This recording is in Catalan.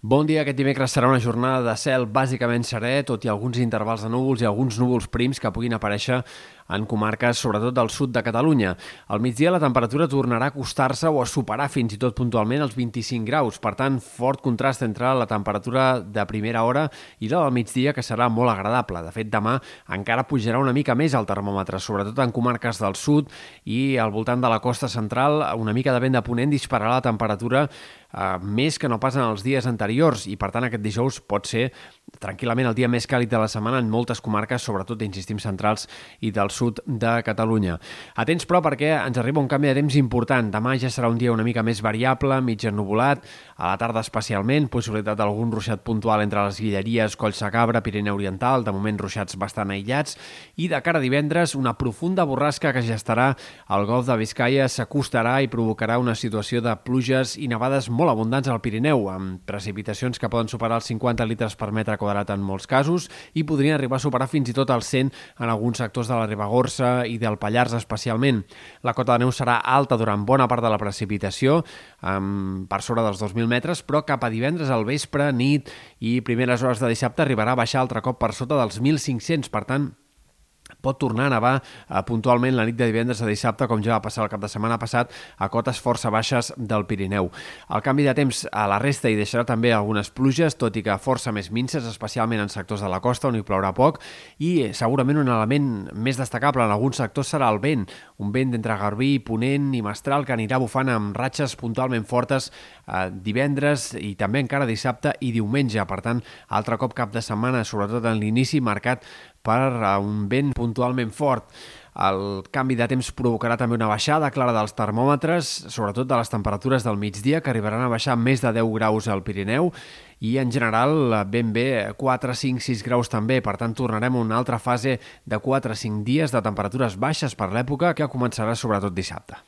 Bon dia, aquest dimecres serà una jornada de cel bàsicament serè, tot i alguns intervals de núvols i alguns núvols prims que puguin aparèixer en comarques, sobretot del sud de Catalunya. Al migdia la temperatura tornarà a acostar-se o a superar fins i tot puntualment els 25 graus. Per tant, fort contrast entre la temperatura de primera hora i la del migdia, que serà molt agradable. De fet, demà encara pujarà una mica més el termòmetre, sobretot en comarques del sud i al voltant de la costa central, una mica de vent de ponent dispararà la temperatura eh, més que no pas en els dies anteriors i per tant aquest dijous pot ser tranquil·lament el dia més càlid de la setmana en moltes comarques, sobretot, insistim, centrals i del sud de Catalunya. Atents, però, perquè ens arriba un canvi de temps important. Demà ja serà un dia una mica més variable, mig ennubulat, a la tarda especialment, possibilitat d'algun ruixat puntual entre les Guilleries, Collsacabra, Pirineu Oriental, de moment ruixats bastant aïllats, i de cara a divendres, una profunda borrasca que ja estarà al golf de Vizcaya s'acostarà i provocarà una situació de pluges i nevades molt abundants al Pirineu, amb precipitacions que poden superar els 50 litres per metre quadrat en molts casos i podrien arribar a superar fins i tot els 100 en alguns sectors de la Ribagorça i del Pallars especialment. La cota de neu serà alta durant bona part de la precipitació, amb, per sobre dels 2.000 metres, però cap a divendres al vespre, nit i primeres hores de dissabte arribarà a baixar altre cop per sota dels 1.500, per tant, pot tornar a nevar eh, puntualment la nit de divendres a dissabte, com ja va passar el cap de setmana passat, a cotes força baixes del Pirineu. El canvi de temps a la resta hi deixarà també algunes pluges, tot i que força més minces, especialment en sectors de la costa, on hi plourà poc, i eh, segurament un element més destacable en alguns sectors serà el vent, un vent d'entre Garbí, Ponent i Mestral que anirà bufant amb ratxes puntualment fortes eh, divendres i també encara dissabte i diumenge. Per tant, altre cop cap de setmana, sobretot en l'inici, marcat per un vent puntualment fort. El canvi de temps provocarà també una baixada clara dels termòmetres, sobretot de les temperatures del migdia, que arribaran a baixar més de 10 graus al Pirineu i en general ben bé 4, 5, 6 graus també. Per tant, tornarem a una altra fase de 4 5 dies de temperatures baixes per l'època que començarà sobretot dissabte.